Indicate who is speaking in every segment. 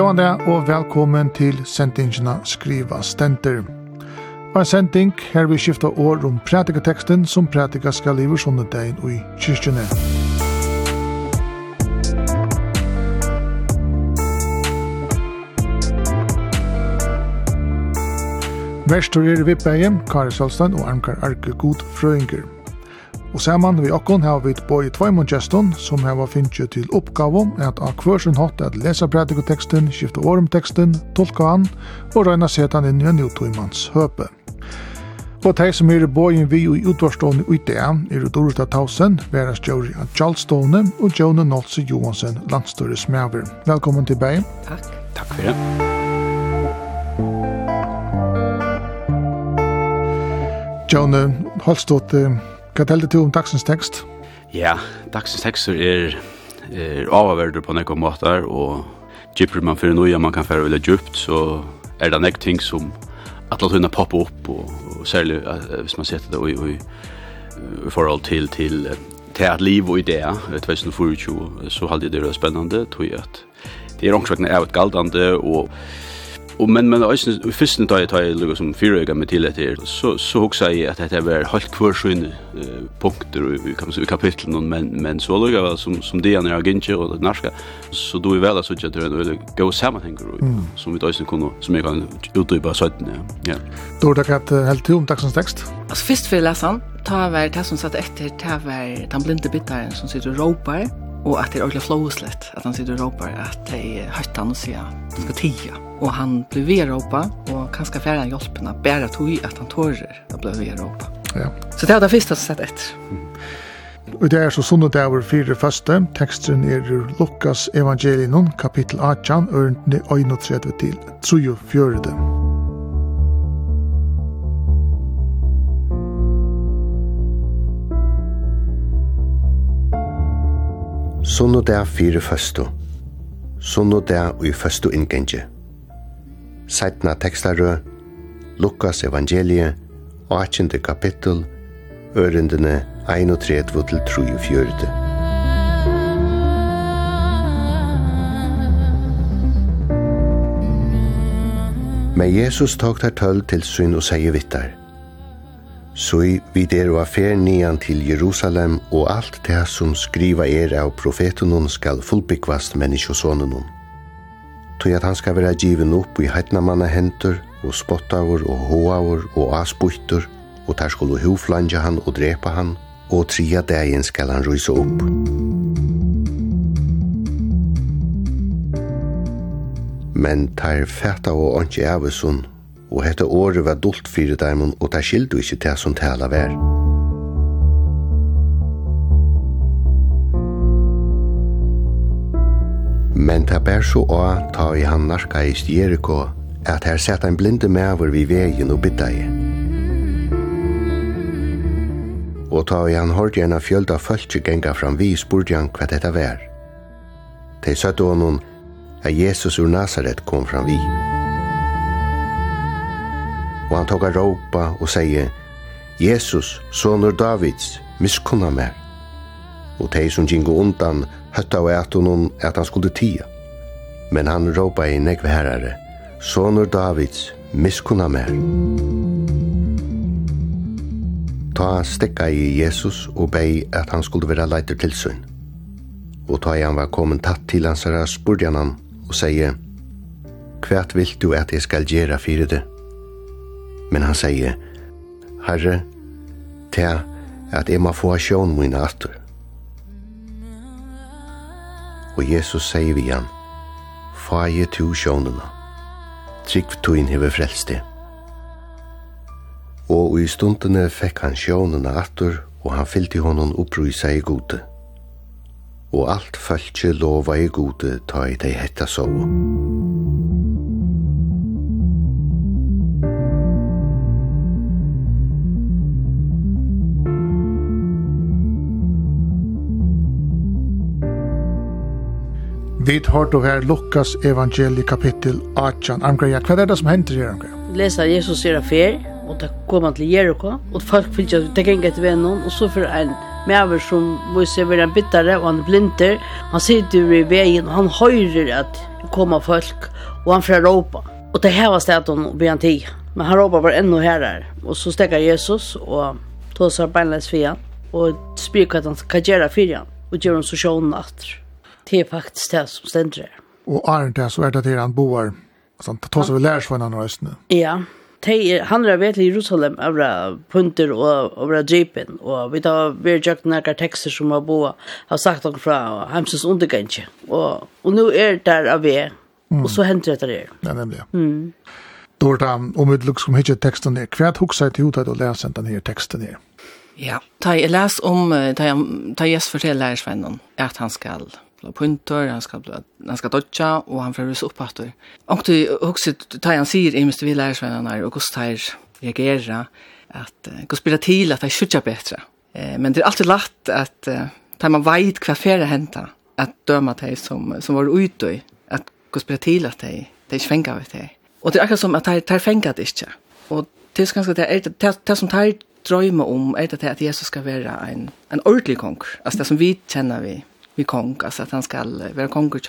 Speaker 1: Gåan det, og velkommen til sendingene Skriva Stenter. Og en sending her vi skifta år om prædikateksten som prædika skal livet sånne og i kyrkjene. Vestur er Vippeheim, Kari Salstein og Armkar Arke God Frøynger. Og saman vi okkon har vi boi tveimund gestun som har finnst til oppgavom at av kvørsen hatt at lesa predikoteksten, skifta orumteksten, tolka han og røyna setan inn i en utøymans høpe. Og teg som er boi vi i utvarstående i det er Dorota Tausen, Vera Stjøri av Charlestone og Jone Nolse Johansen, landstore smæver. Velkommen til bei.
Speaker 2: Takk.
Speaker 3: Takk for det.
Speaker 1: Jone, holdt Hva telte du om dagsens tekst?
Speaker 3: Ja, dagsens tekster er, er avverder på nekka måter, og gypper man fyrir noia man kan fyrir veldig djupt, så er det nekka ting som at lagt hunna poppa opp, og, og særlig uh, hvis man setter det i, i, i forhold til, til til at liv og ideer, 2024, så halde det det er spennende, tror jeg at det er ångsvekne av et galdande, og og men men alltså i första taget har jag som fyrøyga med til etter. Så så huxar jag at dette var helt kvar uh, punkter i kan man säga kapitlen men men så låg väl som som det när agentje og det norska så du är väl alltså att det är en go sammanhang som vi då sen kunde som jag kan utdypa så ja. Då
Speaker 1: det kan helt til tom
Speaker 2: tacksens text. Alltså först för läsaren Ta var det som satt etter, ta var den blinde bittaren som sitter og råpar Og at det er ordentlig flåslet, at han sitter og ropar at det är höttan och säga att skal tia. Og han blir blev vid og kanskje færre färre hjälperna bära tog at han tårer å bli vid ropa.
Speaker 1: Ja.
Speaker 2: Så det er det första som sett etter. Mm.
Speaker 1: Og det er så sunnet over fire første, teksten er Lukas evangelinon, kapittel 18, ørende 31 til 34.
Speaker 4: Sunnu dag fyrir føstu. Sunnu dag ui føstu ingengi. Sætna tekstarø, Lukas evangelie, 18. kapittel, ørendene 31 til 34. Men Jesus tok der tøll til syn og sier vittar. Så vi der er og affær nian til Jerusalem og alt det som skriva er av profetunnen skal fullbyggvast menneskjøsonen. Tog at han skal være given opp i heitnamanna hentur og spottavur, og hoavur, og asbuttur og der skulle huflanja han og drepa han og tria dagen skal han rysa opp. Men tar fæta og åndsjævesun og hette året var dult fyrir dæmon, og det skildu ikkje det som tala vær. Men det bær så å ta i han narka i Jericho, at her sett ein blinde mever vi vegin og bytta i. Og ta i han hård gjerne fjölda fölkje genga fram vi, spurte han hva dette vær. De søtte honom, at Jesus ur Nazaret kom fram vi. Musik og han tog a råpa og seie, Jesus, sonur Davids, miskunna mer. Og de som gingo undan, høtta av etunon at han skulle tia. Men han råpa i negve herare, sonur Davids, miskunna mer. Ta stekka i Jesus og bei at han skulle vera leiter til sønn. Og ta i han var kommet tatt til hans herra spurgjanan og seie, Kvært vilt du at jeg skal gjera fyrir det? men han sier, Herre, ta at jeg må få sjån min atter. Og Jesus sier vi igjen, Faje tu sjånene, trygg tuin frelst det. Og i stundene fikk han sjånene atter, og han fyllte honom opprysa i gode. Og alt følte lova i gode ta i dei hetta sove.
Speaker 1: Tid har då her Lukas evangelie kapittel 18. Amgreja, hva er det som hender her, Amgreja?
Speaker 5: Lesa Jesus er affær, og da kom han til Jericho, og folk fyllt at det ganger etter vennen, og så for en maver som viser være en bittere, og han blinder, han sitter i veien, og han høyrer at kommer folk, og han får råpa. Og det her var stedet han blir han tid. Men han råpa var enda herrer, og så stekker Jesus, og tåser beinleis for han, og spyr hva han kan gjøre for han, og gjør han så sjånen atter. Det er faktisk det som stender her.
Speaker 1: Og Arne det, så er det der han bor, altså han tar seg vel lærer for en annen røstene.
Speaker 5: Ja, er, han er vet i Jerusalem over punter og over djepen, og vi tar ved jakt noen tekster som har boet, har sagt noen fra Hemsens undergangje, og, og nå er det der av vi, mm. og så henter det der.
Speaker 1: Ja, nemlig. Mm. Dorta, om vi lukker som hittar texten ner. Kvärt huxa till hotet och å lese denne teksten ned?
Speaker 2: Ja, ta jeg les om ta jeg, ta jeg fortäller lærersvennen, at han skal blå punter, han skal bli han skal dodja, og han får opp at du. Og du også, tar han sier, i minst vi lærer seg han her, og hvordan tar reagera, at hvordan blir det til at jeg skjøtter bedre. Eh, men det er alltid lagt at ta tar man vet hva ferie hända at døma de som, som var ute i, at hvordan blir det til at de, de ikke fenger ved de. Og det er akkurat som at de, de fenger det ikke. Og det er ganske det, er, det, det, det som tar drøyme om, er det at Jesus skal være en, en ordentlig konger. Altså det som vi kjenner vi, vi kong, altså at han skal være kong och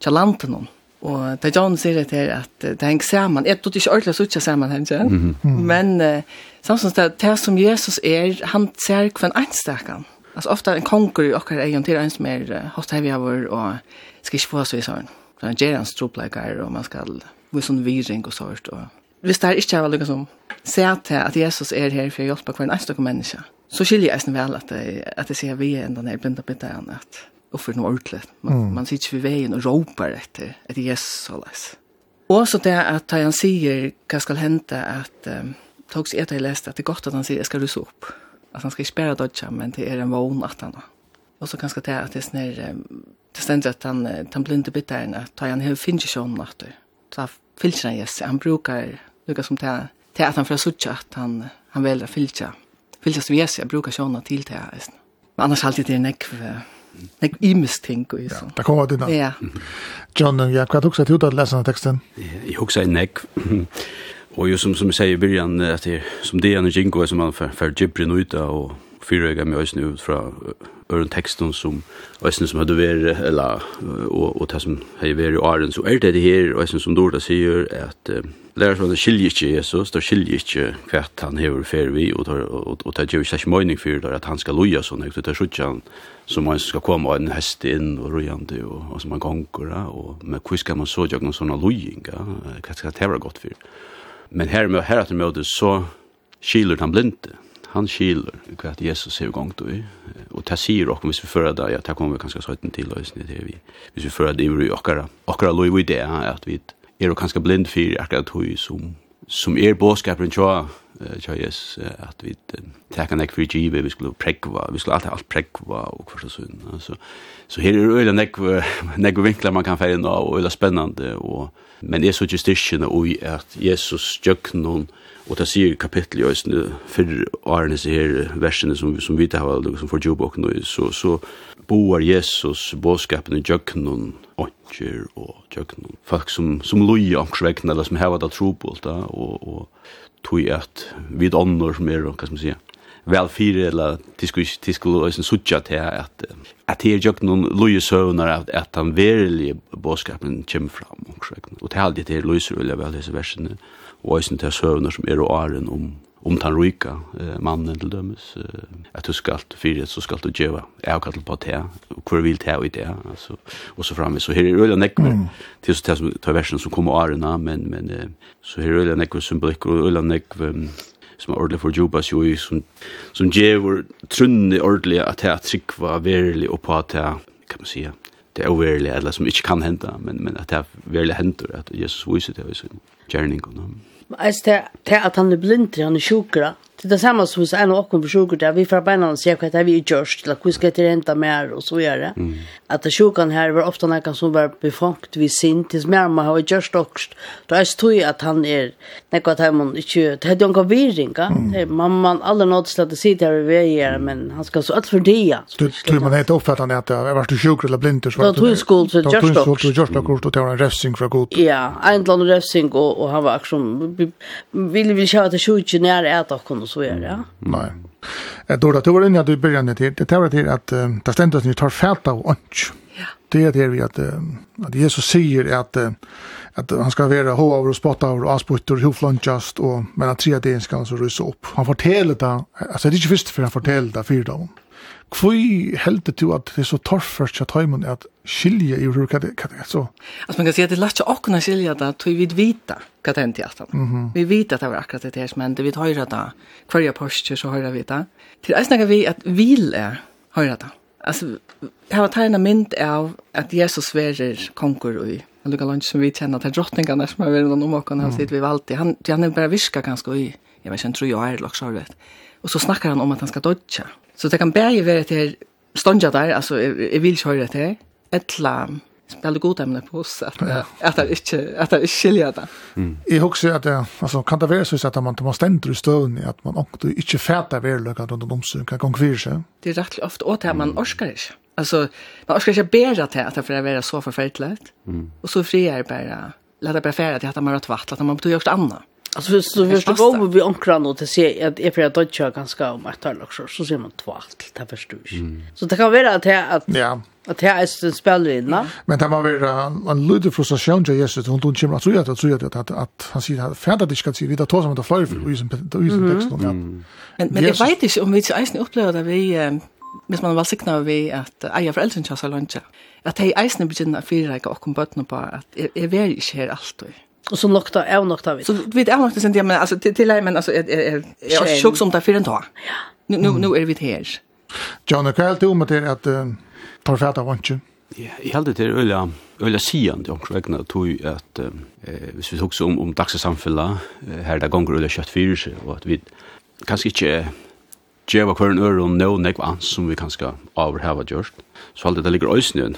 Speaker 2: tja landet noen. Og det John sier det här at det henger sammen, jeg tror ikke ordentlig så tja sammen hänger. Mm -hmm. Men uh, samtidig det, det som Jesus er, han ser för en enstakken. Altså ofte en kong och okker är ju till en som er är hot heavy hour og skal ikke få så i sån. Så han gjør en stropläkare og man skal med sånn viring og sånt. Og hvis det er ikke er veldig som ser til at Jesus er her for å hjelpe hver en enstakken menneske, så skiljer jeg vel at jeg, at jeg ser vi enda når jeg enn denne blinda bitteren at och för något ordentligt. Man, mm. man sitter vid vägen och ropar efter ett så läs. Och så det att han säger vad ska hända att um, togs ett jag läste att det är gott att han säger jag ska rusa upp. Att han ska inte spärra dodja men det är en vån att han har. Och så kanske det att det är snär um, det ständer att han, han blir inte bittaren att han har finns ju sån att så fyllt han Jesus. Han brukar lukka som det till att han får sucha att han, han väljer att fyllt sig. Som Jesus. jag brukar såna till det här. Men annars alltid det är nekv Nek imis ting og iso.
Speaker 1: Ja, det kommer dina.
Speaker 2: Ja.
Speaker 1: John, ja, hva tuk seg til å lese denne teksten?
Speaker 3: Jeg husker seg nek. Og jo som, som jeg sier i byrjan, at det, som det er en jingo som man fer, gibrin ut av, og fyrrega med øyne ut fra øren teksten som øyne som hadde vært, eller, og, og det som hadde vært i åren, så er det det her øyne som Dorda sier, at uh, det skiljer ikke Jesus, det skiljer ikke hva han hever fer vi, og, og, og, det gjør ikke ikke mening for det, at han skal loja sånn, det er ikke han som man skal komme en hest inn og rojande, og, og som man gonger, og med hva skal man så gjøre noen sånne lojinga, hva skal det være godt for? Men her, her etter det så skiler han blinde, han skiler hva at Jesus er gong i. Og det sier okkur hvis vi fører det, ja, det kommer vi kanskje søyten til løsene til vi. Hvis vi fører det i okkara, okkara lov i det, at vi er kanskje blind for akkurat hui som, som er båskaperen tja tja Jesus, at vi teka nek for givet, vi skulle prekva vi skulle alltid alt prekva og hva og sunn Så, så her er øyla nek, nek vinklar man kan feire nå, og øyla spennande, og, men er så ikke styrkjene ui at Jesus gjøk noen Og det sier kapittel i øyne, for årene så her versene som, som vi tar valg, som får jobb og noe, så, så boar Jesus båskapen i djøkkenen, ånger og djøkkenen. Folk som, som loja omkring eller som hevet det tro på alt det, og, og tog at vid ånder som er, hva skal man si, vel fire, eller de skulle øyne suttja til at, at det her djøkkenen loja søvner at, at den verilige båskapen kommer fram omkring. Og til alt det her løser vil jeg vel disse versene, og eisen til søvner som er og åren om, om den rika eh, mannen til dømes, eh, at du skal fyre, så skal du djeva, avkattel på te, og hvor vil te og i det, altså, og så framme, så her er øyla nekver, mm. til så til ta versen som kommer årene, men, men eh, så her er øyla nekver symbolikker, og øyla nekver, som er ordentlig for Jobas jo i, som, som djever trunne ordentlig at det er trikva verlig og på at det kan man sige, det er overlig, eller som ikke kan hente, men, men at det er verlig henter, at Jesus viser det i sin gjerning. Og, Eis,
Speaker 5: det er at han er blindre, han er sjukra. Det er det samme som hos en av åkken for sjukker der, vi får beina og sier hva det er vi gjørst, eller hva skal det renta mer, og så gjør det. Mm. At det sjukken her var ofte noen som var befangt vid sin, til mer man har gjørst også. Da jeg det at han er, nekva at han ikke, det er jo noen virringa. Mm. Man, man alle nådde slett å si det her vi gjør, men han skal så alt for dia.
Speaker 1: Du tror man helt oppfattet han at det var du sjukker eller blind, så
Speaker 5: var det skuld til gjørst også.
Speaker 1: Da tog skuld til gjørst også, og en refsing fra god.
Speaker 5: Ja, en eller annen refsing, og, han var akkurat, vi ville vi kjøre til sjukker nær et av så är det.
Speaker 1: Nej. Jag tror att det var innan du började till, det var till att det ständigt ni tar fält av ånds. Ja. Det är det vi att, att Jesus säger att, att han ska vara hoaver och spottaver och asputter och hovflöntjast och mellan tre dagar ska han så rysa upp. Han fortäller det, alltså det är inte först för han fortäller det fyra dagar. Kvui heldur du at det er så torrførst til tøymen at skilje i hur det er så.
Speaker 2: Altså man kan si at det lagt att kunna skilja det tog vi vita hva det er är. Vi vita at det var akkurat det her, men det vi höra det kvarje postur så höra vi det. Til att snacka vi att vil är höra det. Alltså här var tärna mynd av at Jesus verer konkur i lukka lunch som vi känner til drottningarna som är väl om och han sitter vi alltid. Han han er bara viska ganske i. Jeg vet inte tror jag er, det också så snakkar han om at han skal dodja. Så det kan bære være til ståndja der, altså jeg, vil kjøre til, etla spille god emne på oss, at, ja. at det ikke, at det ikke skiljer det. Mm.
Speaker 1: Jeg husker at det, altså, kan det være så at man, man stender i støvn i at man ikke, ikke fæter verløk rundt om omsyn kan gong fyrir seg?
Speaker 2: Det er rett ofte åt at man orsker ikke. Altså, man orsker ikke bedre til at det får være så forferdelig, mm. og så fri frier bare, la det bare fære til at man har vært vatt, at man betyr også annet.
Speaker 5: Alltså hvis du först gå på vi onkran och till se att är för att dotcha ganska om att tala också så ser man två allt det förstår du. Så det kan vara att att
Speaker 1: Ja.
Speaker 5: Att det är en in, va?
Speaker 1: Men det var väl en lite frustration jag just hon hon kommer att säga att säga att att han säger att färda dig ska se vidare tar som att flyga för isen isen text och
Speaker 2: Men men jag vet inte om vi så isen upplever där vi hvis man var sikna vi at eia foreldren kjassa lunge, at hei eisne begynner å fyrreika okkom bøttene på at jeg, jeg er ikke her alltid.
Speaker 5: Och så nokta, är nokta vi.
Speaker 2: Så vi är nog inte men altså, til, til jeg, men altså, jeg, jeg, jeg, jeg är
Speaker 5: är
Speaker 2: sjuk som där för en dag. Nu nu nu är vi här.
Speaker 1: John och Kyle tog med det att profeta vantje.
Speaker 3: Ja, jeg, hade det öliga öliga sian det också egna tog att eh hvis vi tog om om om dagssamfella här där gånger öliga kött för sig och att vi kanske inte geva kvar en öron no nekvans som vi kanske över har gjort. Så allt det ligger ösnen.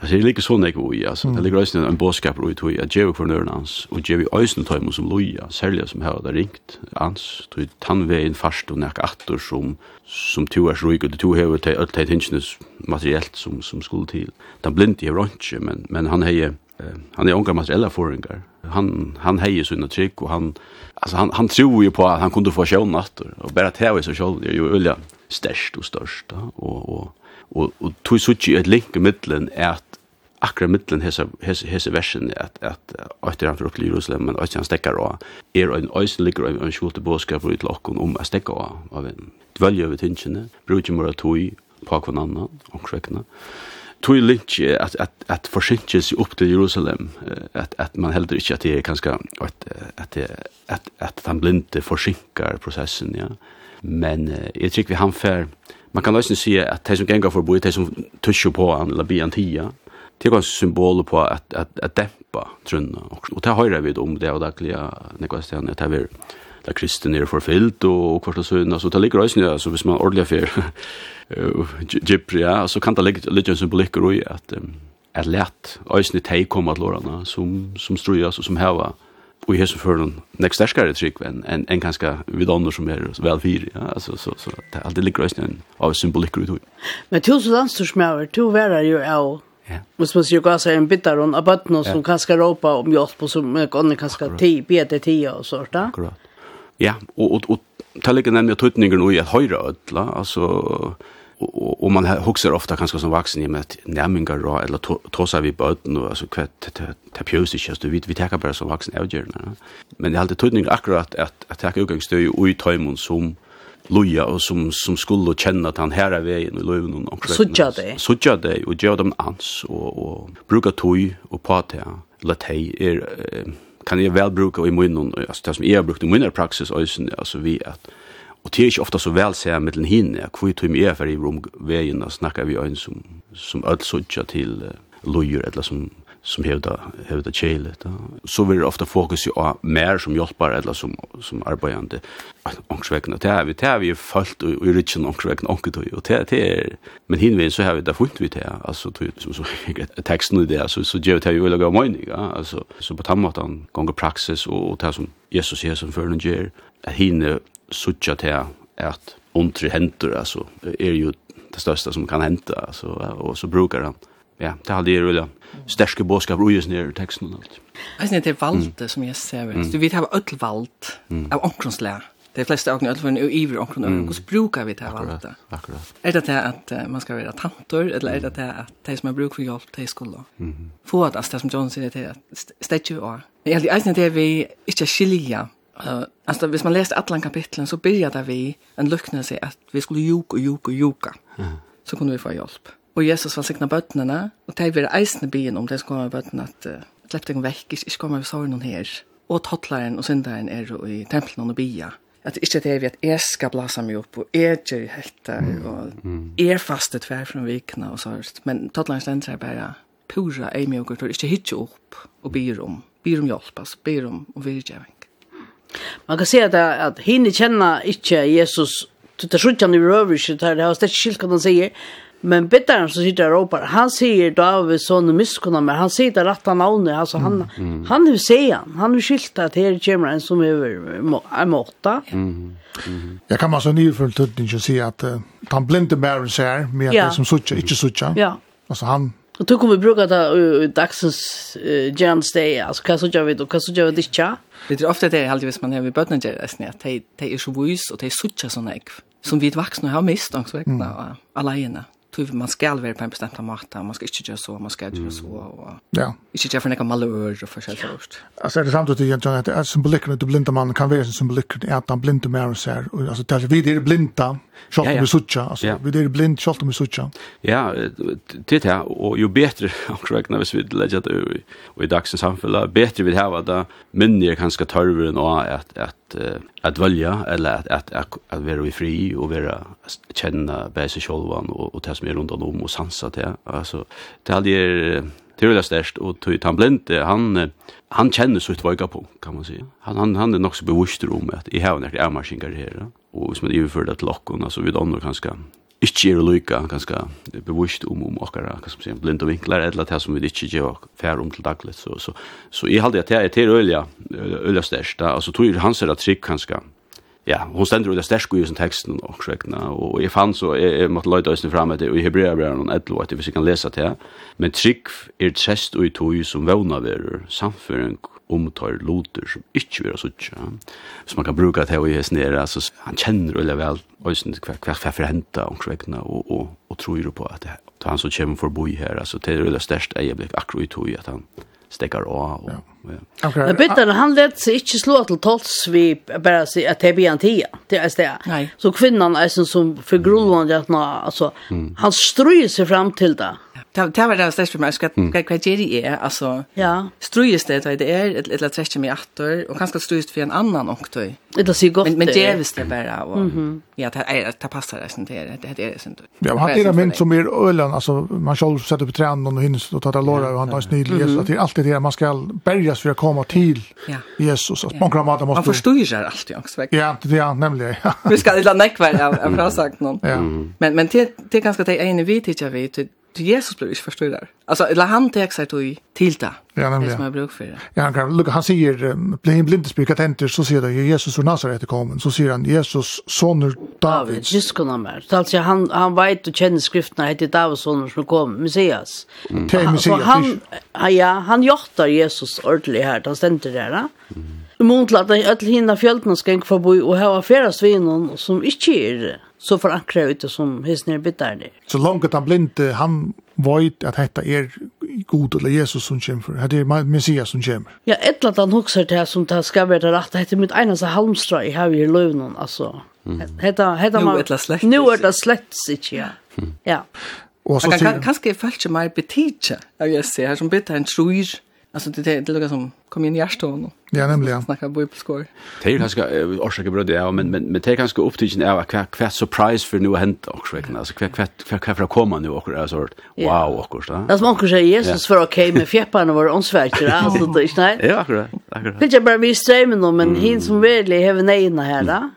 Speaker 3: Alltså det ligger så ego i alltså. Det ligger också en boskap ut tog att ge för nörna hans och ge vi ösen tajm som loja, sälja som här där ringt ans Tog tandvägen fast och näck attor som som två är sjuk och två har till allt tensions materiellt som som skulle till. Den blint i ranch men men han hejer han är onkel materiella förringar. Han han hejer sina tryck och han alltså han han tror ju på att han kunde få sjön åttor och bara tävla så själv ju ölja störst och störst och och och och tog så ett link i mitten är akkurat mittlen hese, hese, hese versen at, at etter han fyrir til Jerusalem, men etter han stekkar og er en øysen ligger ein en skjulte båskap ut lokken om at stekka av, av en dvelje over tingene, bruker mora tog på hver annan, omkrekkene. Tog lintje at, at, at forsinjes opp til Jerusalem, at, at man heldur ikke at det er kanskje, at, at, at, at han blinde forsinkar prosessen, ja. Men eh, jeg tror vi han fer, man kan løsne si at de som gengar forbi, de som tusjer på han, eller blir han tia, det var symboler på at, at, at dempa trunna. Og og det høyrer vi om det, og det er at stedene, det er der kristne er forfyllt og kvart og sønn, altså det ligger også, altså hvis man ordentlig fer gypri, ja, så kan det ligge litt symbolikk i at at lett øysene tei koma til årene som, som strujas og som heva og i hesen for noen nek sterskare trygg enn en, en kanskje vidånder som er vel fyri, ja, altså, så, så, det er alltid ligger øysene av symbolikker ut i.
Speaker 5: Men tusen landstorsmøver, to verar jo av
Speaker 3: Ja.
Speaker 5: Hvis man sier gass er en bitter av bøttene som kan skal råpe om hjelp, og som kan skal be til tida og sånt.
Speaker 3: Akkurat. Ja, og, og, og ta ligger nemlig tøtningen i et høyre ødla, altså, og, og man hokser ofta kanskje som vaksen i med at nærminger og, eller tåsa vi bøten, og altså, hva, det pjøs ikke, altså, vi, vi teker bare som vaksen avgjørende. Men det er alltid tøtningen akkurat at, at teker utgangsstøy og i tøymon som loja og som, som skulle kjenne at han her er veien i løven.
Speaker 5: Sudja det?
Speaker 3: Sudja det, og gjør dem ans, og, og bruka tøy og pate, eller tei, er, kan jeg vel bruka i munnen, altså det som jeg har brukt i munnen praksis, altså vi at Og det er ikke ofte så vel ser jeg den hinne, hvor tøy er for i romveien, og snakker vi øyn som, som ødelsuttja til uh, lojer, eller som som hevda hevda kjele så vill ofta fokus ju mer som hjälpar eller som som arbetande ångsvägna det är vi det här vi följt och i richen ångsvägna onkel då och det är men hinvägen så har vi där funnit vi det alltså som så texten i det så så ger det ju vill gå mig ja. Alltså så på tammatan gånger praxis och det som Jesus säger som förrän ger att hinne sucha det att ontre händer alltså är ju det största som kan hända alltså och så brukar han ja, det har det ju redan. Stärske boskap rojas ner i texten och
Speaker 2: allt. Alltså det är valgte mm. som jag ser. Mm. Du vet har ødel valgt mm. av onkronslära. de flesta av öll en iver onkrona. Mm. Hur brukar vi det här valt?
Speaker 3: Akkurat.
Speaker 2: Är det det att man ska vara tantor eller är det det att det som har brukar för hjälp till skolan? Mm. Få att alltså som John säger det att stäcka och. Jag alltså det vi inte skilja Uh, alltså hvis man läste alla kapitlen så började vi en lucknelse att vi skulle juka och juka och juka. Mm. Så kunde vi få hjälp. Og Jesus var sikna bøttene, og de var eisende byen om det som kom av bøttene, at uh, slepp deg vekk, ikke, ikke kom av sår noen her. Og tattleren og synderen er jo i tempelen og bya. At ikke det er vi at jeg skal blasa meg opp, og jeg gjør helt og jeg er faste tver fra vikene og sånt. Men tattleren stender er bare pura eimjøkker, og ikke hitje opp og byr om. Byr om hjelp, altså byr om og virkjøring.
Speaker 5: Man kan se at, at henne kjenner ikke Jesus, det er sånn han i røver ikke, det er ikke skilt kan han sier, Men bittaren som sitter og råper, han säger David son miskunna men han sier det rätta navnet, altså han mm. han hur säger han han har skilt at her kommer en som är måtta. Mm. Mm.
Speaker 1: Jag kan man så ny för tutten ju att uh, han blinde Baron säger med
Speaker 5: ja.
Speaker 1: det som sucha inte sucha.
Speaker 5: Ja.
Speaker 1: Alltså han
Speaker 5: Og då kommer vi bruka det i dagsens uh, gjerne steg, altså hva så gör vi då, kan så gör vi det inte.
Speaker 2: Det er ofta det alltid hvis man har vi bötna gör det, de det är så vis og de är sucha sådana ägg som vi vuxna har mist också vägna, mm. alla tror man skal være på en bestemt måte, man skal ikke gjøre så, man skal gjøre så, og
Speaker 1: ja.
Speaker 2: ikke gjøre for noen malør og forskjellig først.
Speaker 1: Altså er det samtidig, John, at er symbolikken at du blinde man kan være symbolikken er at han blinde mer og ser, altså det er vi är blinda,
Speaker 3: selv
Speaker 1: om vi alltså
Speaker 3: altså
Speaker 1: vi er blind, selv om vi
Speaker 3: suttja. Ja, det er og jo bedre, akkurat hvis vi legger det i dagsens samfunn, bedre vi har det, mindre kanskje tørveren og at, at att välja eller att att att vara i fri och vara känna bäst själva och och som er rundt om og sansa til. Altså, det er tydelig størst, og han blinde, han, han kjenner sitt vøyga på, kan man si. Han, han, han er nok så bevisst om at i hevn er det avmarskinger her, og som man iverfører det til lokken, altså vi andre kanskje ikke er lykka, ganske bevisst om om okkara, hva som sier, blinde vinklar, eller det som vi ikke gjør fær om til daglig. Så, så, så jeg halde at det er til øyla, øyla størst, altså tror hans er det trygg kanskje, ja, hon stendur ut av stersko i sin teksten og skrekna, og jeg fann så, jeg, jeg måtte løyta øyne fram etter, og i Hebrea blir noen etlo, etter hvis jeg kan lesa til, men trygg er trest og i tog som vevna verur, samføring omtar loter som ikke vil ha suttja. Så man kan bruka det i hesten her, altså, han kjenner veldig vel øyne hva hva hva forhenta og skrekna, og, og, og tror på at det, han som kommer forboi her, altså, det er veldig sterst eieblikk akkur i tog at han, stickar av. og ja.
Speaker 1: Okay.
Speaker 5: Men Peter, han lät sig inte slå till vi bara sig att det blir en tia. Det är det.
Speaker 2: Nej.
Speaker 5: Så kvinnan är som för grundvandet, alltså, mm. han ströjer sig fram till det
Speaker 2: det var det største for meg, hva, hva gjør det er, altså,
Speaker 5: ja.
Speaker 2: strøyes det det er, et eller trekker meg atter, og kanskje strøyes for en annan oktøy.
Speaker 5: Det er så godt.
Speaker 2: Men, men
Speaker 5: det
Speaker 2: er det bare, og ja, det, er, det passer det det til, det, det er det det.
Speaker 1: Ja, men han er en mynd som er ølen, altså, man skal sette på trænen, og hinnes, og tar det låra, og han tar snill, mm -hmm. det er alltid det, man skal för for å komme
Speaker 2: til
Speaker 1: Jesus, at man kan at man måste...
Speaker 2: Man forstår seg alltid,
Speaker 1: Ja, det er nemlig, ja.
Speaker 2: Vi skal ikke nekve av frasagt
Speaker 1: noen.
Speaker 2: Men det er ganske det ene vi tycker vi, till Jesus blir inte förstår där. Alltså eller han tar sig till till det.
Speaker 1: Ja,
Speaker 2: men
Speaker 1: det
Speaker 2: som jag brukar för.
Speaker 1: Ja, han kan lucka han säger blir en blindespyrk at enter, så sier det Jesus från Nazaret er kommet, så sier han Jesus son
Speaker 5: David. Just kunna mer. Så Alltså han han vet och känner skrifterna heter Davids son som kom Messias.
Speaker 1: Mm. Mm.
Speaker 5: Så han ja, han jottar Jesus ordentligt här. Han ständer där. Mm. Imont lata öll hinna fjöldna skänk förbi och hava färast vi någon som inte är så förankrar ut det som hisner bitar det.
Speaker 1: Så långt att han blinde han vet at detta er god eller Jesus som kommer. Det er Messias som kommer.
Speaker 5: Ja, ett att han huxar det som det ska vara rätt. Det är mitt ena så halmstrå i här i lövnen alltså. Hetta hetta man Nu är det slett sig ja. Ja.
Speaker 1: Og så
Speaker 2: kan kanske falska mer betitcha. Jag ser som bitter en trujs. Alltså det det lukar som kom in i hjärtan
Speaker 1: Ja, nemlig, ja.
Speaker 2: Snacka bibelskor.
Speaker 3: Det er har ska orsaka bröd ja, men men men det er kanskje upptygen av hva, hva surprise för nu hänt också verkligen. Alltså hva, hva, hva kvätt för att komma nu och
Speaker 5: alltså
Speaker 3: wow och da?
Speaker 5: Det som också säger Jesus för okej med fjäpparna var onsvärter alltså det är snäll.
Speaker 3: Ja, akkurat. Akkurat.
Speaker 5: Det är bara vi strömmen men hin som verkligen har nejna här då.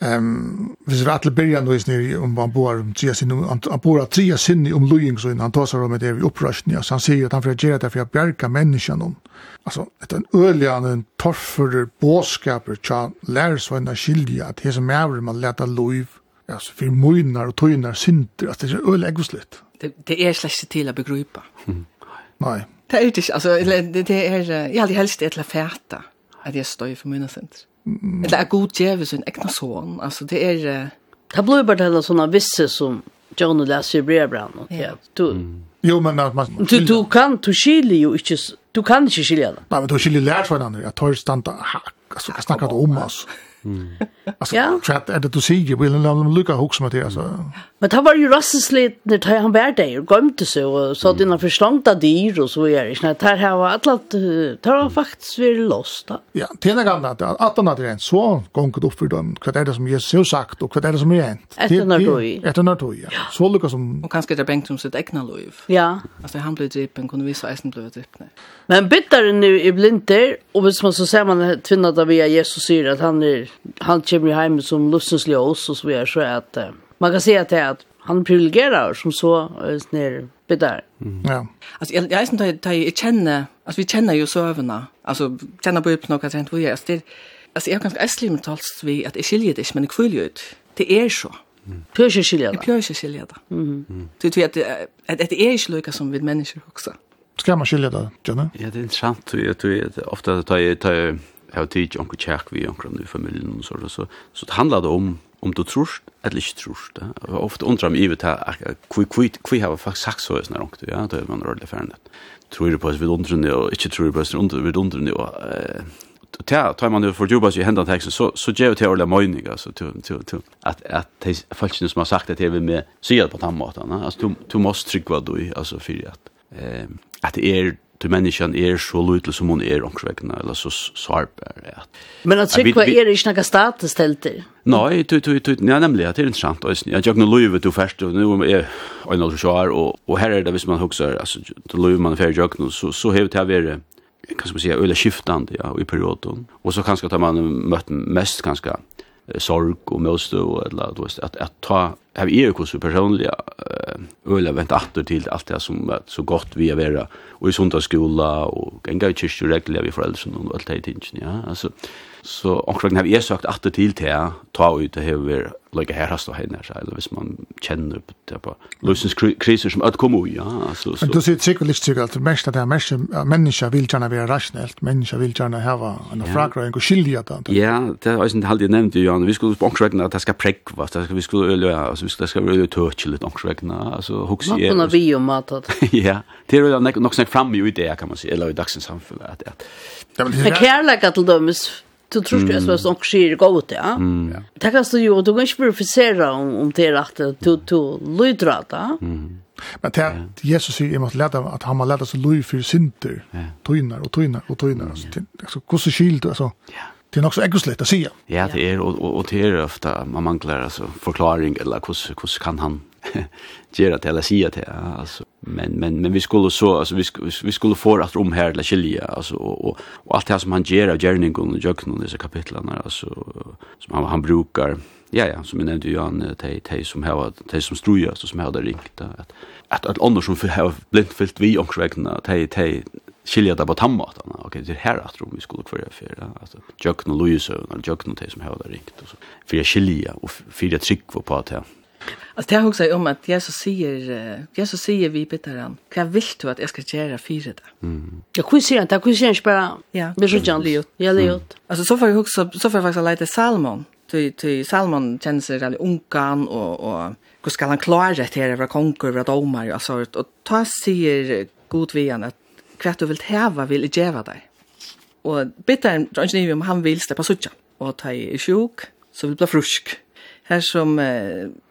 Speaker 1: Ehm hvis vi alle byrja nu nere om han bor om tria sinne han bor tria sinne om lojing så han tar sig om det i uppröstning så han säger att han för att göra det för att bjärka människan om alltså ett en öljan en torfur boskaper cha lärs vad en skilja att det som är man leta luiv alltså för mojnar och tojnar synder att det är öl egosligt
Speaker 2: det det är släkt till att begripa
Speaker 1: nej
Speaker 2: det är inte alltså det är jag hade helst ett la färta att jag står för mina synder Eller er god djeve sin egna son. Alltså det är...
Speaker 5: Det blir bara hela sådana visse som John läser i brevbrann. Ja. Du,
Speaker 1: Jo, men att man...
Speaker 5: Du, du kan, du skiljer ju inte... Du kan ikke skilja det.
Speaker 1: Nei, men du skiljer lært for varandra. Jeg tar standa... Ha, altså, jeg snakker om oss. Altså,
Speaker 5: ja.
Speaker 1: för att det du sier? vill jag lycka ihåg som att det är.
Speaker 5: Men det var ju rasseslit när det han var der og gömde sig og så att innan förslångta dyr och så är det. Det här var allt, det var faktiskt vi lost.
Speaker 1: Ja, till den gamla, att han hade rent så gonget opp för dem. hva er det som Jesus har sagt og hva er det som är hent.
Speaker 5: Etter når du
Speaker 1: Etter når du ja. Så lukka som...
Speaker 2: Och kanske det bänkt som sitt egna liv.
Speaker 5: Ja.
Speaker 2: Alltså han blev drippen, kunde så eisen blev drippen.
Speaker 5: Men bittaren nu er blinter och hvis man så ser man tvinnet av via Jesus sier att han är, han kommer hem som lustens ljus og så vidare så är att man kan säga att, att han privilegierar som så ner bitar. Mm.
Speaker 1: Ja.
Speaker 2: Alltså jag jag inte att jag känner, alltså vi känner ju serverna. Alltså känner på upp något sent vad jag det alltså jag kan ganska med tals vi att det skiljer det men jag följer ut. Det är så.
Speaker 5: Pjörsje
Speaker 2: skiljer
Speaker 5: det.
Speaker 2: Pjörsje skiljer det. Mm. Du vet att det är ju lika som vid människor också.
Speaker 1: Ska man skilja det, Janne?
Speaker 3: Ja, det är intressant. Jag tror att ofta tar jag tar jag har tid onkel Jack vi onkel i familjen och så så så det handlar det om om du trust eller ikke trust. Ja. Og ofte undrer meg ivet her, hvor har faktisk sagt så sånn rundt, ja, det er man rørlig fernet. Tror du på oss vid undrende, og ikke tror du på oss vid undrende, og ta tar man nu för jobba så hända texten så så ger det ordla mening alltså till till till att att det fallet som har sagt det till med syr på tammatarna alltså du du måste trycka då du alltså för att eh, att det är du människan är så lite som hon är omkring eller så sarp är det.
Speaker 5: Men att
Speaker 3: tycka är
Speaker 5: det
Speaker 3: inte
Speaker 5: några status ställt det.
Speaker 3: Nej, du du du nej nämligen det är intressant och jag jag nu lever du först och nu är en alltså så här och och här är det visst man huxar alltså då lever man för jag nu så så helt här är kan man säga öle skiftande ja i perioden och så kanske tar man mött mest kanske sorg och måste eller du vet att att ta har vi ju kus personliga öle vänt åter till allt det som så gott vi är vara och i söndagsskola och gänga i kyrkor regler vi föräldrar och allt det tingen ja alltså Så omkring har jeg sagt at det til til jeg ta ut det hever like här hast og henne, så eller hvis man känner på det på løsens kriser som at kommer ja. Altså, så.
Speaker 1: Men du sier sikkert litt sikkert at mest at det er mennesker vil gjerne være rasjonelt, mennesker vil gjerne hava en fragrøyng og skilja det.
Speaker 3: Ja, det har også en nämnt ju Jan vi skulle på omkring att det ska präkva, det ska vi skulle öle alltså vi ska øle tøtje litt omkring, altså, hukse
Speaker 5: jeg. Nå kunne vi jo matet.
Speaker 3: Ja, det är er nog snakk fram ju det, kan man säga eller i dagens samhälle att
Speaker 1: samfunn. Men
Speaker 5: kærlighet til dømes, Du tror ju så som skir går ut ja. Det kan så ju du kan spurfisera om om det rätt att du du lydra då.
Speaker 1: Men det Jesus säger emot lätta att han har lete seg lyd för synder. Tynar och tøyner och tynar så hur så skilt alltså.
Speaker 3: Ja.
Speaker 1: Det är så äggoslätt å si.
Speaker 3: Ja, det är och och det är ofta man manglar alltså förklaring eller hur hur kan han göra det eller säga det alltså men men men vi skulle så alltså vi skulle, vi skulle få att om här eller skilja alltså och och, och allt det här som han ger av Jerning och Jöknon i dessa kapitlen alltså som han han brukar ja ja som jag nämnde ju han te te som har te som strujas och som har det rikt att att att andra som har blint fyllt vi och vägna te te skilja där på tammatarna okej det här att vi skulle för för alltså Jöknon Louise och Jöknon te som har det rikt och så för skilja och för att trycka på att
Speaker 2: Alltså jag huxar om att Jesus säger Jesus säger vi bitar han. Vad vill du att jag ska göra för
Speaker 5: dig? Mm. Jag kunde säga att jag kunde säga bara
Speaker 2: ja,
Speaker 5: men så
Speaker 2: jag
Speaker 5: det. Jag.
Speaker 2: Alltså så får jag också så får jag faktiskt lite Salmon. Till till Salmon känns det väldigt unkan och och hur ska han klara det här över konkur över domar och så och ta sig god vian att kvart du vill häva vill ge dig. Och bitter han, han vill släppa sucha och ta i sjuk så vill bli frusk här som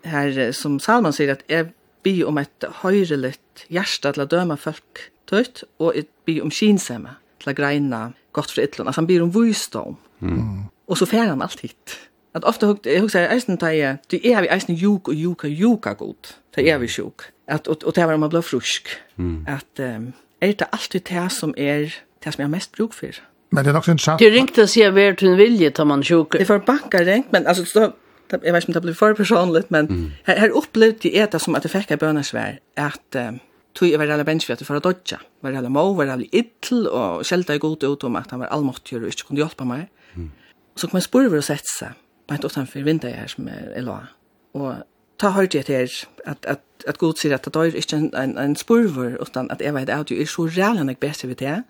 Speaker 2: här som Salman säger att är bi om ett höjreligt hjärta till att döma folk tøyt, och ett bi om kinsemme till att greina gott för illan alltså han ber om visdom. Mm. Och så fär han allt hit. ofta ofte jag säger eisen til du er vi eisen juk och juka juka god. Det er vi sjuk. Att och och det var man blir frusk. Mm. At um, er det alltid det som är det som jag har mest bruk för.
Speaker 1: Men det er nok så interessant.
Speaker 5: Det ringte og sier hver til en vilje tar man sjuk.
Speaker 2: Det får banker rent men alltså så, jag vet inte om det blev för personligt, men mm. här, här upplevde jag det som att det fick jag bönarsvär att uh, tog jag var alla bensfjöter för att dodja. Var alla må, var alla ill och skälta i god ut om att han var allmåttig och inte kunde hjälpa mig. Mm. Så kom jag spurver och sätta sig på ett utanför vinter här som är, är la. Och ta hörde jag till att, att, att god säger att det är inte en, en, en spurver utan att jag vet att jag är så rädd han är bäst vid det.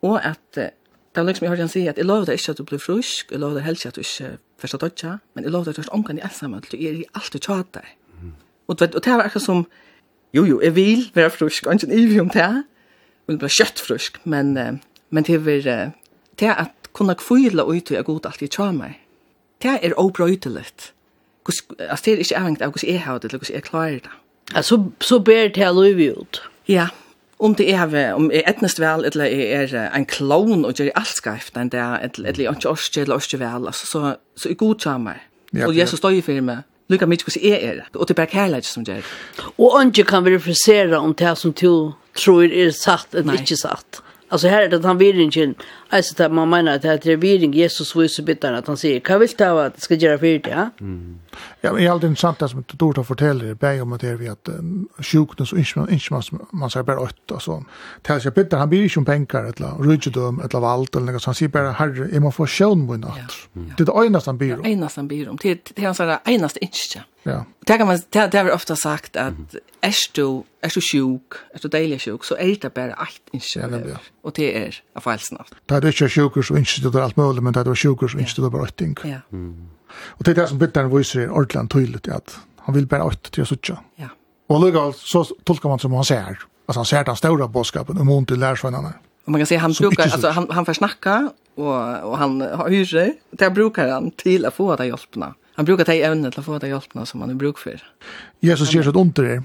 Speaker 2: Och att Det er liksom jeg hørte han si at jeg lover deg ikke at du blir frusk, jeg lover deg helst at du ikke først har dødja, men jeg lover deg at du har omgang i ensamme, du er i alt du tjater. Og, og det var akkurat som, jo jo, jeg vil være frusk, og ikke en ivig om det, men bare kjøtt frusk, men, uh, men det var det at kunne kvile ut og jeg god alt i tjater. Det er obrøydelig. Altså det er ikke avhengig av hvordan jeg har det, eller hvordan jeg klarer det.
Speaker 5: Ja, så, så ber det her løyve ut.
Speaker 2: Ja, ja om det er vi, om jeg etnest vel, eller jeg er en klon og gjør alt skreft enn det, er, eller jeg ikke orske, eller orske vel, altså, så, så jeg godtar meg.
Speaker 1: Ja,
Speaker 2: og Jesus står i for meg, lukka mye hvordan jeg er, og det er bare kærlighet som gjør.
Speaker 5: Og ikke kan verifisere om det som du tror er satt eller ikke satt. Alltså här är det att han inte alltså att man menar att det är viring Jesus visar bitar att han säger, kan vill ta att ska göra för det, ja? Mm.
Speaker 1: Ja, men det är alltid intressant det som du då fortäller, bär om att det vi att sjukdom så inte man, man säger bara åtta och så. Till sig han blir ju som pengar eller rydgedom eller valt eller något, så han säger bara, herre, är man får sjön på natt? Det är det ena som blir om.
Speaker 2: Det är det som blir om, det är hans ena instjärn.
Speaker 1: Ja.
Speaker 2: Det kan man det har ofta sagt at er du er du sjuk, er du deilig sjuk så er det bare allt ikke.
Speaker 1: Ja, ja.
Speaker 2: Og det er av feilsen ofta.
Speaker 1: Det är ikke sjuk så ikke det er alt mulig, men det är sjuk så ikke det er bare ett ting.
Speaker 2: Ja.
Speaker 1: Og det er det som bitteren viser i ordentlig tydelig, at han vil bare bara til å såtcha.
Speaker 2: Ja.
Speaker 1: Og lukka, så tolkar man som han ser. Altså han ser den stora bådskapen, om hon til lærersvennerne.
Speaker 2: Och man kan säga han
Speaker 1: som
Speaker 2: brukar alltså han han får försnackar och och han har hyre. Det brukar han till att få det hjälpna. Han brukar ta ämnet till att få det hjälpna som han är bruk för.
Speaker 1: Jesus ger seg ett ont i det,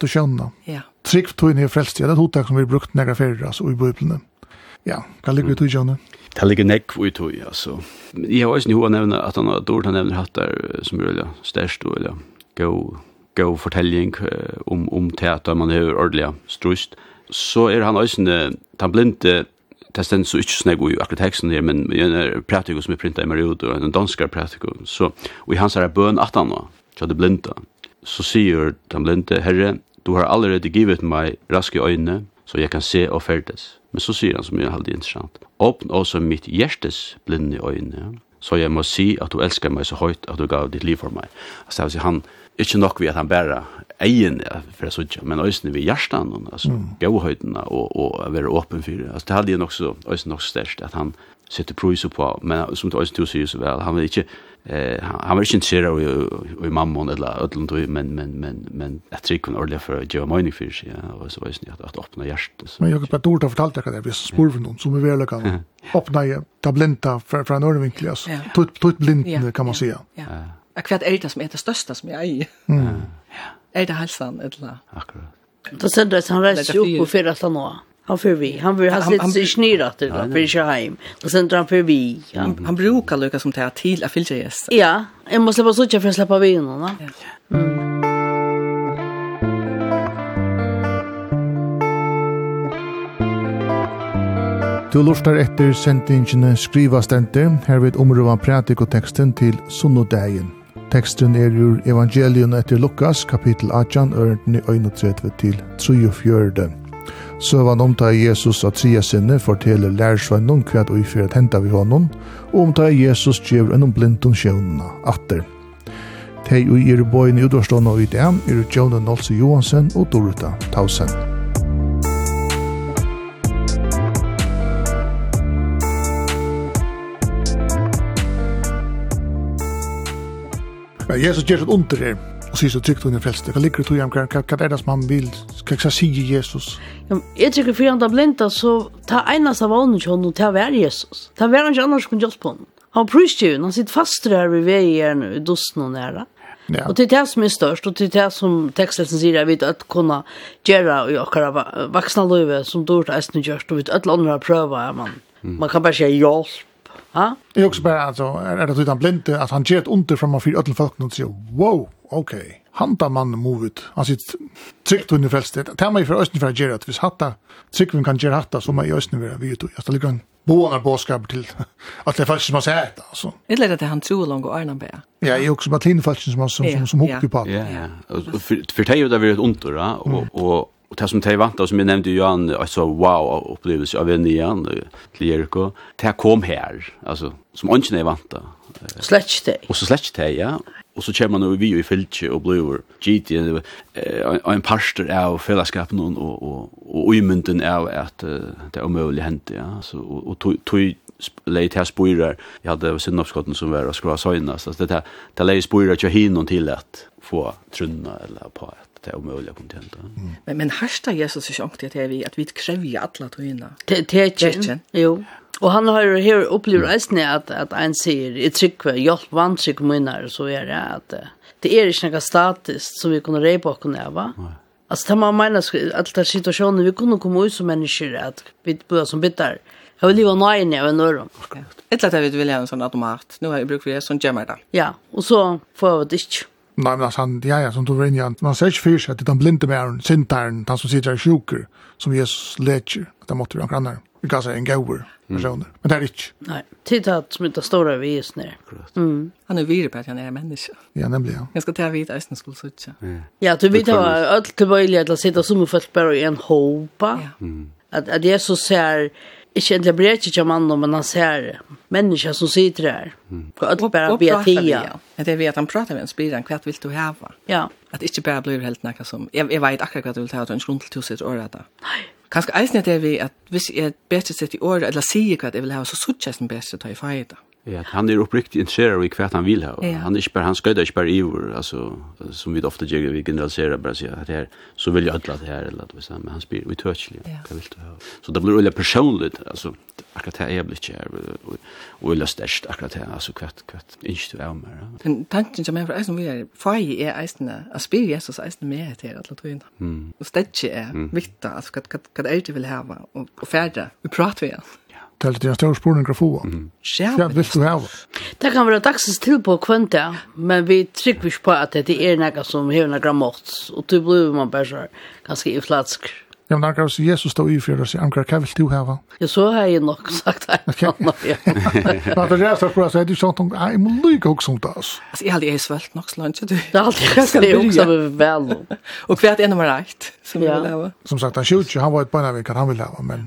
Speaker 1: du skjønner.
Speaker 2: Ja.
Speaker 1: Tryggt tog in i ja, det er ett hotag som vi brukt några färger, altså, i Bibeln. Ja, kan ligga ut i Janne.
Speaker 3: Det ligger nekk i tog, altså. Jeg har også noe å nevne at han har dårlig han nevner hatt der som er veldig størst og veldig god, god fortelling om, om teater man har ordentlig strust. Så er han også han blinde det stender så ikke snakk i akkurat teksten her, men en er som er printet i Mariot, og en danskar praktiker, så, og i hans her er bøn han nå, så det blinda. Så sier den blinde, Herre, du har allerede givet meg raske øyne, så jeg kan se og ferdes. Men så sier han som er veldig interessant, åpne også mitt hjertes blinde øyne, så jeg må si at du elsker meg så høyt at du gav ditt liv for meg. Altså, altså han, ikke nok vi at han bærer egen for jeg sutja, men øyne vi hjertan, altså mm. gavhøytene og, og være åpen for det. Altså det hadde jeg nok så, også nok størst, at han, sätter pris på men som det också säger så väl han vill inte eh han, han vill inte se i i mammon eller ödlund men men men men jag tror kan ordla för Joe Mining sig ja och så visst ni att att öppna hjärtat så
Speaker 1: men jag har på fortalt det där vi spår från någon som är väl kan öppna tablenta för från en vinkel alltså
Speaker 2: tut
Speaker 1: tut blind kan man säga
Speaker 2: ja. Jag är det som är det största som jag är
Speaker 1: ja.
Speaker 2: Är det hälsan eller
Speaker 3: akkurat.
Speaker 5: Då sen då han reser ju upp på förra stan Han för vi. Han vill ha sitt sig snirat det då för hem. Och sen drar han för vi.
Speaker 2: Han, han brukar lucka som tar till att fylla gäst.
Speaker 5: Ja, jag måste släppa så jag för släppa vinerna. Ja.
Speaker 1: Du lustar etter sendingene skriva stenter, herved omrøvan prætik og teksten til Sunnodegin. Teksten er ur evangelion etter Lukas, kapittel 18, ørendene 31 til 34. Søvan omtar Jesus av tria sinne forteller lærersvennon hva og uifir at henta vi honom, og omtar Jesus gjev enn om blindon sjøvnene atter. Tei ui er boin i utvarstående og i dem er Jonan Nolse Johansen og Dorota Tausen. Jesus gjør et under her og sier så trygt under frelste. Hva ligger Det til tog Hva kan kan det som han vill. Ska jag säga Jesus.
Speaker 5: Ja, jag tycker för andra blinda så ta ena av honom hon och ta vär Jesus. Ta vär han annars kunde just på honom. Han prysste ju, han sitter fast där vid vägen i dusten och nära.
Speaker 1: Ja.
Speaker 5: Och det är det som är störst och det är det som texten säger jag vet att kunna göra i åkara vuxna löve som dårt är snyggt och vet att andra pröva man. Man kan bara säga hjälp
Speaker 1: Ha? Jag också bara alltså är det utan blinde att han gett under från för öll folk och säger wow, okej. Okay. Han tar man movet. Han sitter tryckt under fältet. Det här man ju för östen för att göra att vi hatta tryckvin kan göra hatta så man i östen vill vi ut. Jag ställer en Bånar båskap till att det faktiskt man säger det alltså. Det
Speaker 2: leder till han tror långt och Arnan bär.
Speaker 1: Ja, jag också Martin faktiskt som som som, som hockeypaddel.
Speaker 3: Ja, ja. För det är ju där vi ett ont då och och Og det som de vant, og som jeg nevnte jo han, altså wow-opplevelse av en igjen til Jericho, det kom her, altså, som ønsken jeg vant
Speaker 5: da. Slett det.
Speaker 3: Og så slett det, ja. Og så kommer man jo vi i fylke og blir gitt i en parster av fellesskapen og, og, og, og umynden av at uh, det er omøyelig hendt, ja. Så, og, og tog lei til spyrer, jeg hadde sinnoppskotten som var å og skra søgnast, det er lei spyrer til hinnom til at få trunna eller på et det er umulig å komme til
Speaker 2: Mm. Men, men härsta Jesus är sjukt att vi att vi krever alla togene.
Speaker 5: Det er ikke. Jo. Och han har här opplevd resten att att en sier, i tryck hjelp jag vantrick så är det att det är inte något statisk som vi kunne repa på kunna va. Alltså det man menar att det situationen vi kunde komma ut som människor att vi börjar som bitar. Jag vill leva nej när jag når dem.
Speaker 2: Ett lätt att vi vill ha en sån automat. Nu har jag brukt för det som gemmer det.
Speaker 5: Ja, och så får jag det inte.
Speaker 1: Nei, men altså, ja, ja, som du var inne i han, man ser ikke fyrir seg at den blinde med mæren, sintaren, han som sitter i sjuker, som Jesus leker, at det måtte vi omkring annar. Vi kan säga en gauer, personer, men det er ikke.
Speaker 5: Nei, tid at som ikke står over Jesus nere.
Speaker 2: Mm. Han er virre på at han er en menneske.
Speaker 1: Ja, nemlig,
Speaker 2: ja. Jeg skal ta vidt eisen skulle sitte.
Speaker 5: Ja, du vet hva, alt tilbøyelig at han sitter som en folk bare i en håpa, at Jesus ser, Ikke egentlig blir ikke ikke mannen, men han ser mennesker som sitter her. Og alle bare blir tida.
Speaker 2: At jeg vet at han prater med en spyrer hva vil du hava?
Speaker 5: Ja.
Speaker 2: At ikke bare blir helt noe som, jeg, jeg vet akkurat hva du vil ta, hava, og en grunn til tusen året da. Nei. Kanskje eisen er det vi, at hvis jeg bedre sitter i året, eller sier hva jeg vil hava, så suttjes den bedre til å ta i feida. Mm.
Speaker 3: Ja, han är uppriktigt intresserad i kvart han vill ha. Ja. Han är inte bara han ska inte bara i alltså som vi ofta gör vi generaliserar bara så att här så vill jag alla det här eller att vi säger men han spelar vi touchly. Ja. Vad vill du ha? Så det blir väldigt personligt alltså akkurat här är blir här och eller stärkt akkurat här alltså kvart kvart inte du är mer.
Speaker 2: Men tanken som jag för som vi är fai är ästna att spela Jesus eisne mer till alla tror. Mm. Och stäcke är viktigt alltså att att är det vill ha och färda. Vi pratar vi.
Speaker 1: Det er en stor spurning å få. Ja, vil du ha?
Speaker 5: Det kan være dagsens til på kvante, men vi trykker ikke på at det er noe som har noe mått, og du blir man bare så ganske i flatsk.
Speaker 1: Ja, men akkurat Jesus stod i for å si, Amkar, hva vil du hava?
Speaker 5: Ja, så har jeg nok sagt det. Ok. Men
Speaker 1: det er sånn, så er det sånn, jeg må lykke også om det, altså.
Speaker 2: Altså, jeg har aldri svelt nok så langt, du.
Speaker 5: Det er aldri jeg skal byrja. Det er også vel.
Speaker 2: Og hva er det nummer ett som jeg vil hava?
Speaker 1: Som sagt, han sjukker, han var et bøynavinkan, han vil hava, men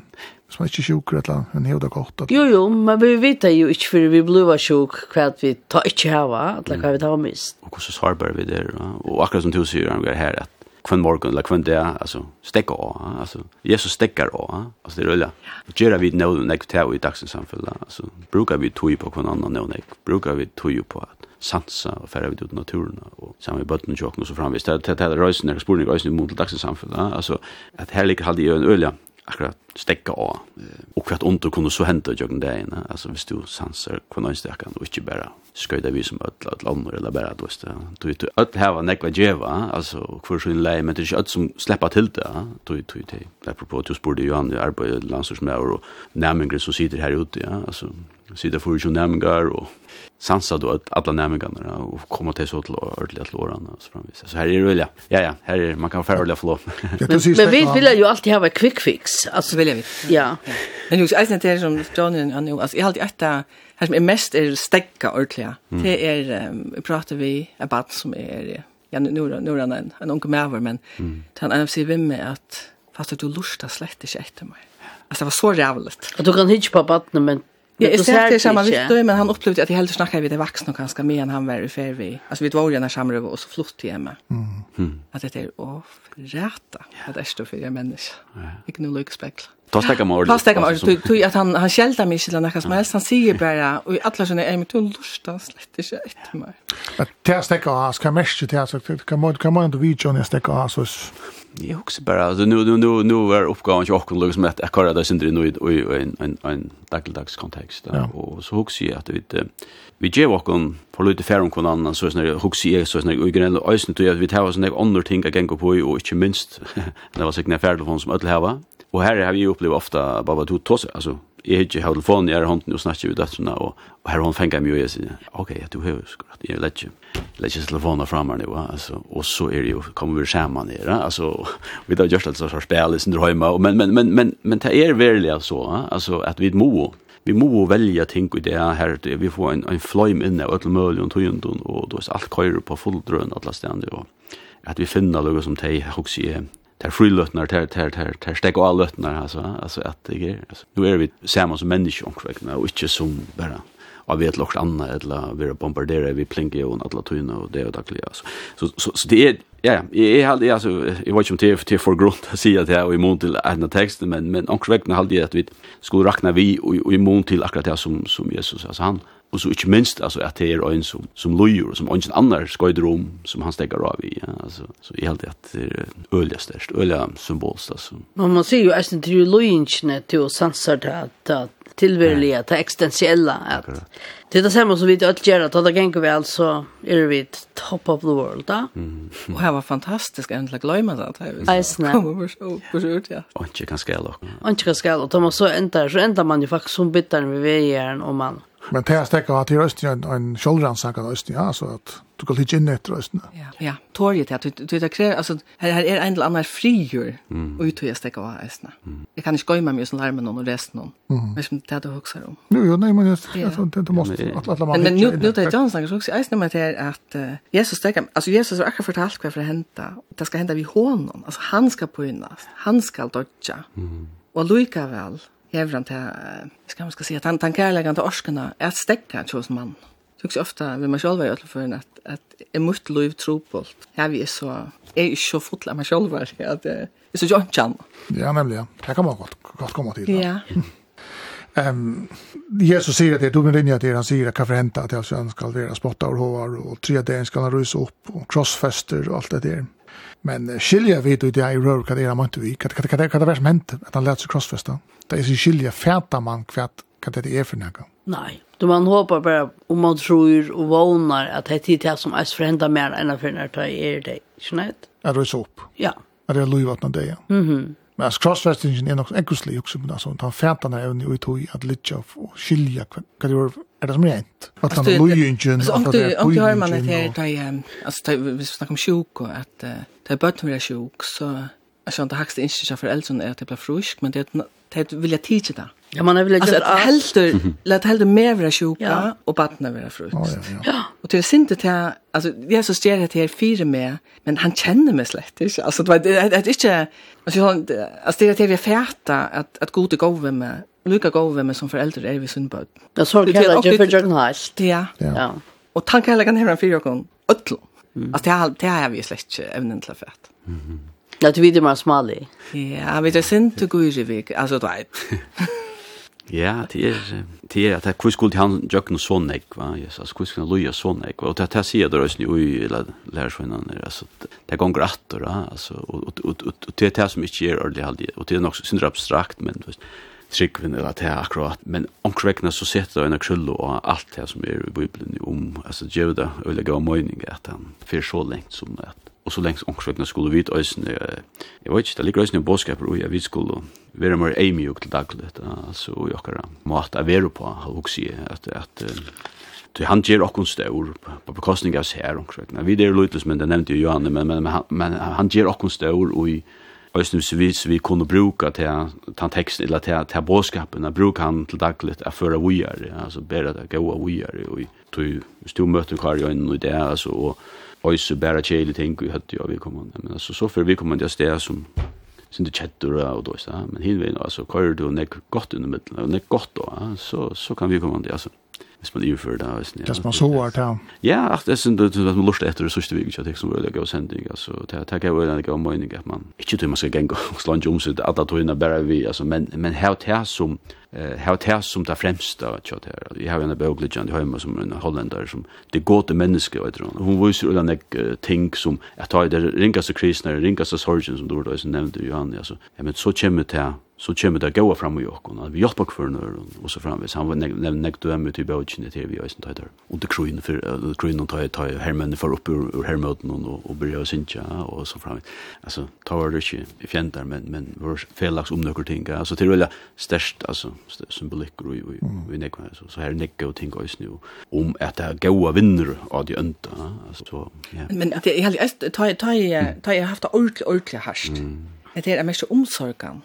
Speaker 1: som er ikke sjuk eller annet, hevda godt.
Speaker 5: Jo, jo, men vi vet jo ikke for vi blir sjuk hva vi tar ikke hava, eller hva vi tar mist.
Speaker 3: Og hvordan svarbar vi der, og akkurat som du sier, han er her, at kvann morgon eller kvann det, alltså stekka och alltså Jesus stekkar och alltså det rullar. Gjera vi nå nek ta i dagsens samfälla alltså brukar vi tog på kvann annan nå nek brukar vi tog på att sansa og færa vi ut i naturen och bøtten og bötten og så framvis det det det er spurning spårning mot dagsens samfälla alltså att her ligger halde i en ölja akkurat stekka av. Og kvart ondt kunne så hända jag den där altså hvis du sanser hva noen stärka og ikke bare sköda vi som öll öll andra eller bara då så du vet öll här var nekva djeva, altså för sånn lei men det er ikke öll som släppa til det du vet, du det där på att du spurte Johan, han arbeid landsors med och nämningar som sitter her ute ja? Altså, sitter for ikke nærmengar, og sansa då att alla nämningarna och komma till så till ordentligt att låra och så framvis. Så här är det väl ja. Ja ja, här är man kan förhålla förlåt.
Speaker 5: men, men vi vill ju alltid ha en quick fix.
Speaker 2: Alltså vill vi.
Speaker 5: Ja.
Speaker 2: Men just alltså det som John och nu alltså jag har alltid här som är mest är stäcka ordentligt. Det är um, pratar vi about som är ja nu nu en en onkel Merver men han NFC vem med att fast du lustar slett inte efter mig. Alltså det var så jävligt.
Speaker 5: Och du kan hitcha på vattnet men
Speaker 2: Ja, jag ser det samma vitt men han upplevde att jag hellre snackade vid det vuxna och ganska mer än han var i färvi. Alltså vi var ju när samre och så flott hemma. Mm. Att det är off rätta. Att det står för jag människa. Jag nu lux back.
Speaker 3: Då stäcker man ordet.
Speaker 2: Då stäcker man ordet. Du att han han skälta mig till några som helst han säger bara och i alla såna är mitt lusta slett inte ett
Speaker 1: mer. Att stäcker oss kan mest till alltså kan man kan man då vi ju när stäcker så
Speaker 3: Jag också bara alltså nu nu nu nu är uppgåvan jag också liksom att jag akkurat det synd nu i en en en dagligdags kontext och så också ju att vi vi ger och kon på lite färum kon annan så snär också är så snär igen och ösen till att vi tar oss några andra ting att gå på och inte minst det var sig när färdel som öll hava. Och här har vi upplevt ofta bara vad du tossa alltså jeg ikke har telefonen jeg har hånden og snakker vi døtterne, og, og her hun fenger meg, og jeg sier, ok, jeg tror jeg husker at jeg lett ikke, lett ikke telefonen frem her nå, altså, og så er det jo, kommer vi sammen her, altså, vi har gjort alt så spil, i sin drømme, men, men, men, men, men det er veldig altså, altså, at vi må, vi må velge ting i det her, vi får en, en fløym inne, og alle mulig, og tog og, og, og alt køyre på full drøn, alle stedene, og at vi finner noe som de, også, tar frilötnar tar tar tar tar stäck och allötnar alltså alltså att det är alltså nu är vi samma som människor omkring och inte som bara av vet lockt anna eller vi bombarderar vi plinkar och alla tyna och det och dagliga alltså så så så det är ja jag halt alltså jag vet inte om det är för grund att säga det och emot till en text men men omkring hade det att vi skulle räkna vi och emot till akkurat det som som Jesus alltså han Og så ikke minst, altså, at det er en som, som lojer, som ingen annar skøyder om, som han stekker av i, ja, altså. Så jeg heldig at det er øyelig størst, øyelig symbolst, altså.
Speaker 5: Men man sier jo, jeg det er lojingene til å sanser det, at tilværliga, det eksistensiella. At det er det samme som vi til Øtgjera, att det ganger vi altså, er vi top of the world, da.
Speaker 2: Mm. Og det var fantastisk, jeg undla gløyma det,
Speaker 5: da vi
Speaker 2: kommer på skjort, ja.
Speaker 3: Og ikke kan skälla.
Speaker 5: Og ikke kan skjæla, og da man så ender, så ender man jo faktisk som bittaren ved veieren, og man
Speaker 1: Men det är stäcker att det är en, en kjollrannsakad röst, ja, så att du kan lite in efter rösten.
Speaker 2: Ja, ja. Tor att det, du vet, det alltså, här, här är en eller annan frigjur mm. och uttog jag stäcker av rösten. Jag kan inte gå med mig som larmer någon och resten någon. Mm. Men som det du huxar om.
Speaker 1: Jo, jo, nej, men jag, tror jag, det, måste att alla man
Speaker 2: Men nu, nu det John snackar så också, jag med det att uh, Jesus stäcker, alltså Jesus har akkurat fortalt vad för att hända. Det ska hända vid honom, alltså han ska påinnas, han ska dodja. Mm. Och lika väl, hever han til, skal man skal si, at han, han kærlegger til orskene, at stekka til hos mann. Så ikke ofte vi man selv være til for at, at er mye liv trobult. Her vi er så, jeg er ikke så fotla meg selv, at det er så jøntjan.
Speaker 1: Ja, nemlig, ja. Her kan man godt, godt komme til.
Speaker 2: Ja.
Speaker 1: Um, Jesus säger att det då med linja att han säger att hva att henta han ska vara spotta och hovar och tre dagen ska han ruse upp och crossfester och allt det där. Men uh, skilja vid du det i rör kan det man inte vi kan kan kan det vara som hänt att han lät sig crossfesta. Det är så skilja färta man kvärt kan det är för något.
Speaker 5: Nej, då man hoppar bara om man tror och vånar att det är det som är förhända mer än för när det är det. Snätt.
Speaker 1: Är det så upp?
Speaker 5: Ja.
Speaker 1: Är det lovat när det är?
Speaker 5: Mhm.
Speaker 1: Men as crossfestingen er nok ekkuslig også, men altså, han fætan er evne ut i at litja og skilja hva det er det som er rent. At han er lojingen,
Speaker 2: at det er Om du har man et her, altså, hvis vi snakker om sjuk, og at det er bøtt vi er sjuk, så, altså, det hakste ikke for eldre er at det blir frusk, men det er det jag tidsi det.
Speaker 5: Ja, man vill
Speaker 2: alltså att helter låt helter mer vara sjuka och barnen vara frukt.
Speaker 1: Ja, ja,
Speaker 5: ja.
Speaker 2: Och det är synd det alltså Jesus har så stjärhet här fyra med men han känner mig slett inte. Alltså det det är inte alltså han alltså det är vi färta att att goda gåva med lukka gåva med som föräldrar är vi synd
Speaker 5: på. Ja, så kan jag ju för journalist.
Speaker 2: Ja.
Speaker 5: Ja.
Speaker 2: Och tanken kan hemma fyra kon öll. Alltså det är det är vi slett ämnen till fett.
Speaker 5: Mhm. Eller at vi er mer smalig.
Speaker 2: Ja, vi er sint og gode i vik, altså du vet.
Speaker 3: Ja, det er, det er, at hvor skulle han gjøre noe sånn, nek, va, yes, altså hvor skulle han loja sånn, nek, og det her sier det røysen i ui, eller lærersvinnerne, altså, det er gong rattor, altså, og og, og, og, det er det som ikke er ordentlig halde, og det er nok synder abstrakt, men, du vet, tryggvin eller det er akkurat, men omkring så setter det en krullo og alt det som er i Bibelen om, altså, gjør det, og det gav møyning, at han fyrer så lengt som at og så lengst omkring skulle vi øyne, jeg vet ikke, det ligger øyne bådskaper og jeg vi skulle være mer eimjuk til daglig, altså i okkara måte jeg være på, har også sier at, at Du han ger okkun stor på bekostning av sær omkring. Vi er lutlis, men det nevnte jo Johanne, men, men, men men han ger okkun stor og i Øystein Sivits vi kunne bruka til den teksten, eller til, til bådskapen, bruka han til dagligt at føre vujar, altså bæra det gaua vujar, og tog stod møtten kvar jag in i det, altså, og øyse bara kjeli ting vi høtte jo vi kommer men altså, så för vi kommer an det sted som sin det chatter og då, men hinner vi alltså kör du nek gott under middelen, nek gott då, så, så kan vi komma det, alltså Hvis man iverfører det, hvis
Speaker 1: det man så var det,
Speaker 3: ja. Ja, det synes jeg at man lort etter det sørste vi ikke har som rødlig av sending, altså, det er jo en gav mening at man ikke tror man skal genge og slå om seg, at det er bare vi, altså, men, men her til som, eh hur det som där främsta då chat här. Jag har en bokligande hemma som en holländare som det går till människa och tror hon visar utan ett ting som att ta det ringaste kristna ringaste sorgen som då då så nämnde Johan alltså. Ja men så kommer det så kommer det gå fram och jag vi hjälper för nu och så framvis han var näkt du med till bogen det vi isen tajtar och det kruin för kruin och ta hermen för upp ur hermöten och och börja synja och så framvis alltså tar det inte i fjäntar men men vår felaks om några ting alltså till väl störst alltså symbolikker og vi vi nekva så så her nekka og ting og snu om at det goda vinner av de ønta så ja.
Speaker 2: Men at jeg helt ta ta ta jeg haft ordentlig ordentlig harst Det er mest omsorgan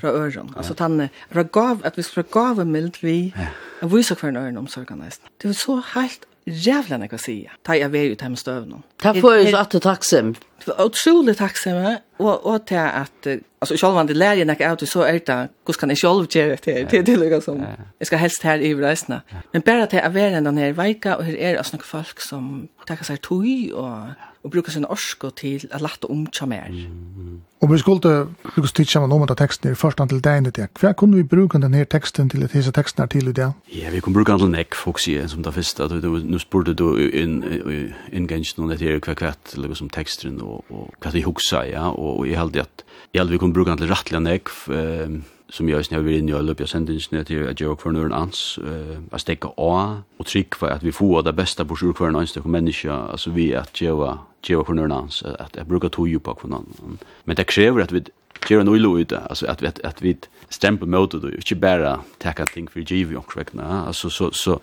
Speaker 2: fra øren. Altså tanne, fra gav, at vi fra gave mild vi, ja. og viser en øren omsorgan nesten. Det var så helt jävla när jag säger. Ta jag vet ju hem stövnen.
Speaker 5: Ta för så att du tacksam.
Speaker 2: Otroligt tacksam och och till att alltså själva det lärde när jag ut så är det hur kan jag själv göra det det det lukar som. Jag ska helst här i resten. Men bara till att vara den här veckan och här är det alltså folk som tackar sig tog och og bruka sin orsko til at latta om tja mer.
Speaker 1: Mm. Og vi skulle bruka tid sammen om at teksten er først til deg i det. Hva kunne vi bruka den her teksten til at hese teksten er til i det?
Speaker 3: Ja, vi kunne bruka den nek, folk sier, som det første, at du, nu spurte du inngensen om noen etter hva kvett, eller som teksten, og, og hva vi huksa, ja, og, og jeg held at, jeg held vi kunne bruka den til rattelig nek, eh, som jag snäver in i alla på sendingen till att jag för någon ans eh att stäcka a och tryck för att vi får det bästa på sjukvården och människa alltså vi att göra geva for nørna hans, at jeg bruker to djupa for nørna. Men det krever at vi gjør en ulo ut, altså at, vi, at vi stemper mot det, ikke bare takka ting for giv i omkrekna. Altså, så, så.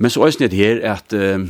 Speaker 3: Men så er det her at um,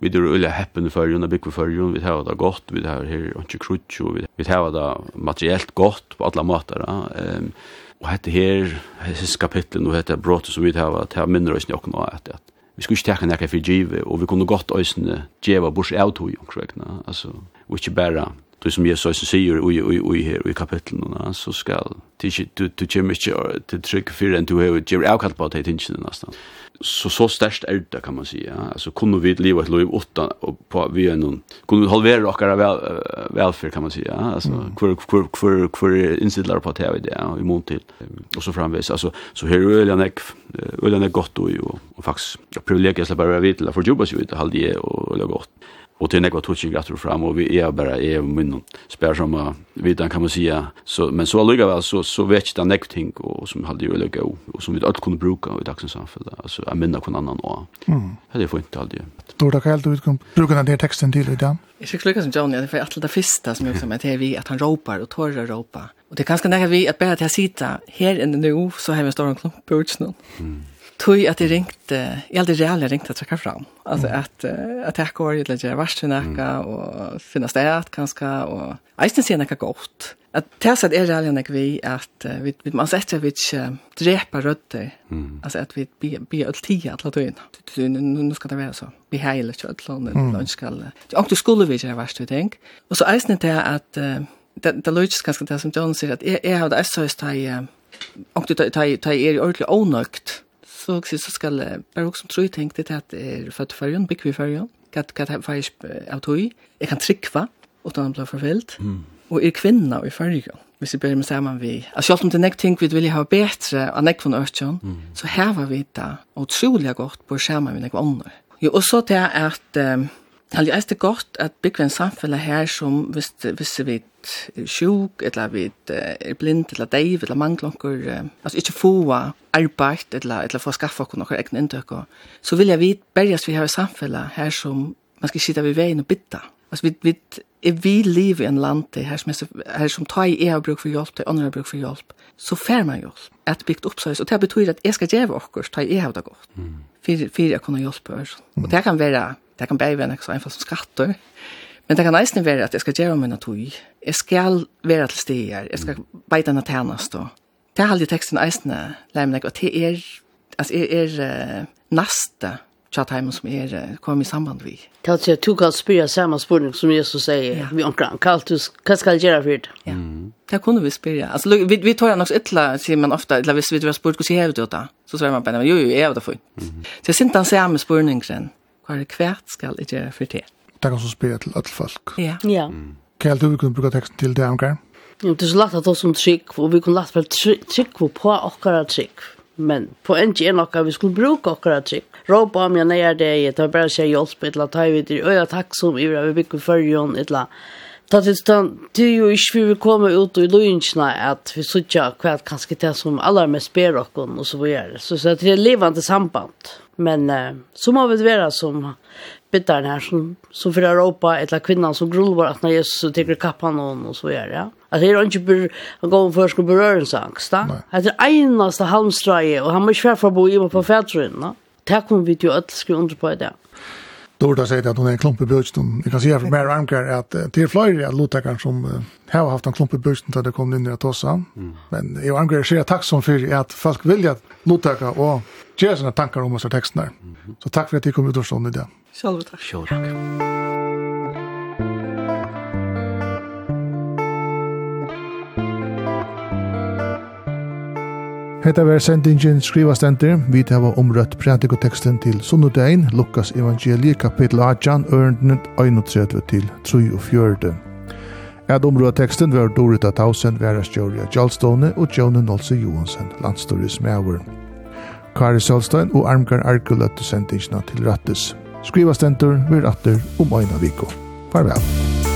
Speaker 3: vi er ulla heppen i fyrjun, og bygger fyrjun, vi har det godt, vi har her ikke krutjo, vi har det materiellt godt på alle måter. Um, og hette her, hette kapitlet, og hette brottet som vi har, det har mindre oss nok nå, at, at vi skulle ikke takke nekka for givet, og vi kunne godt øysene djeva bors av tog, omkring, altså, og ikke bare, du som Jesus øysen sier, ui, ui, ui, her, i kapitlen, så skal, du, du, du kommer ikke til trygg for enn du har djever avkalt på det tingene, nesten så så størst er det kan man säga. Ja? Alltså kunde vi leva ett liv utan och på vi är någon kunde vi halvera våra väl välfärd kan man säga. Ja? Alltså mm. kvar kvar kvar kvar insidlar på TV det ja, i mån till. Och så framvis alltså så här ölen är ölen är gott och och, och faktiskt jag släppa så bara till för jobba så vid halde och ölen gott och till något touching att fram och vi är bara är munnen spär som vi kan man säga så men så lugga väl så så vet jag något ting och som hade ju lugga och som vi allt kunde bruka i dagens samhälle alltså jag minna kon annan och mm det är fint alltid
Speaker 1: då då kan du kan bruka den där texten till idag
Speaker 2: Jag ska lyckas som Johnny, det för att det första som jag också med, TV vi att han ropar och torrar ropa. Och det kanske när vi att bara till att sitta här inne nu så har vi en klump på utsnön. Mm tog att det ringte, jag hade reellt ringt att trycka fram. Alltså mm. att att jag går ju lite värst näka och finnas det att ganska och isen ser näka gott. Att det så är reellt näka vi att vi vi man sätter vi drepa rötter. Mm. Alltså att vi blir blir alltid att låta in. Nu ska det vara så. Vi har kött lite att ska lunchkall. Jag åkte skola vi göra värst jag tänk. Och så isen det att det det låter ganska det som John säger att är har det så är det Och du tar tar tar är ordentligt onökt så också så ska jag också tro tänkte det att är för att förjon bygg förjon kat kat har faktiskt av tog jag kan trycka och då han blir förfällt mm. och är kvinna i förjon hvis vi börjar med samman vi Alltså jag om inte näkt tänk vi vill ha bättre än näkt från Örtjön. mm. så här var vi där otroligt gott på skärmen med några andra jo och så till är att um, Det er det godt at byggve en samfunn her som hvis, hvis vi er sjuk, eller vi er blind, eller deiv, eller mangler noen, altså ikke få arbeid, eller, eller få skaffa oss noen egne inntøk. Så vil jeg vite, bergast vi har et samfunn her som man skal sitta vid veien og bytta. Altså vi, vi, er vi liv i en land her som, her som tar i er bruk for hjelp, til andre bruk for hjelp, så fär man hjelp. At byggt opp så, og det betyr at jeg skal gjøre oss, tar jeg har det godt. för för fyrir jeg kunne hjelpe oss. Og det kan være Det kan bare være så enkelt som skatter. Men det kan nesten være at jeg skal gjøre mine tog. Jeg skal være til steder. Jeg skal beite denne tjenest. Det er aldri teksten eisen lærer meg. Og det er, altså, er, er uh, neste tjattheimen som er uh, kommet i samband vi.
Speaker 5: Det er at du kan spørre samme spørning som Jesus sier, ja. vi omkring, hva skal jeg gjøre for det?
Speaker 2: Ja, det kunne vi spørre. Altså, vi, vi tar nok ytla, sier man ofta, eller hvis vi har spurt hvordan jeg har det, så svarer man bare, jo, jo, jeg har det for. Så jeg synes han samme spørningen, Hva er kvært skal jeg gjøre for det?
Speaker 1: Det kan så spille til alle folk.
Speaker 2: Ja.
Speaker 5: ja.
Speaker 1: Mm. Kjell, du kunne bruke teksten til det, Amgar?
Speaker 5: Ja, det er så lagt at oss som trygg, og vi kunne lagt vel trygg på akkurat trygg. Men på en tid er nok at vi skulle bruke akkurat trygg. Råpa om jeg nøyer det, jeg tar bare seg hjelp, et eller annet, tar vi og jeg takk som i vi bygger førjon, eller Da det er det jo ikke vi vil komme ut i løynsene at vi sitter hva er kanskje det som aller mest ber oss og så videre. Så, så det er levende samband. Men eh, så må vi være som bittaren her som, som för Europa eller kvinnan som grulvar att när Jesus så tar kappan hon och så gör det. Alltså det är inte bara att gå för ska da. Det är eneste halmstreie, och han måste å bo i på färdrunna. Det kommer vi til att skriva under på det.
Speaker 1: Dorda säger att hon är en klump i budgeten. Jag kan säga för mer Amkar att det är flera lottakar som har haft en klump i budgeten där det kom in i att tossa. Men jag Amkar säger tack som för att folk vill att lottakar och ge sina tankar om oss texterna. Så tack för att ni kom ut och stod i det.
Speaker 2: Själv tack.
Speaker 3: Själv tack.
Speaker 1: Hetta ver sendingin skriva stendur, vi hava umrøtt prædikoteksten til sunnudein, Lukas evangelie kapitel 8, ørendnet 31 til 43. At umrøtt teksten var Dorita Tausen, Vera Stjorja Gjalstone og Jone Nolse Johansen, landstoris meaver. Kari Sjølstein og Armgar Arkel løtte sendingina til Skriva Skrivast endur, vi um om øyna viko. Farvel.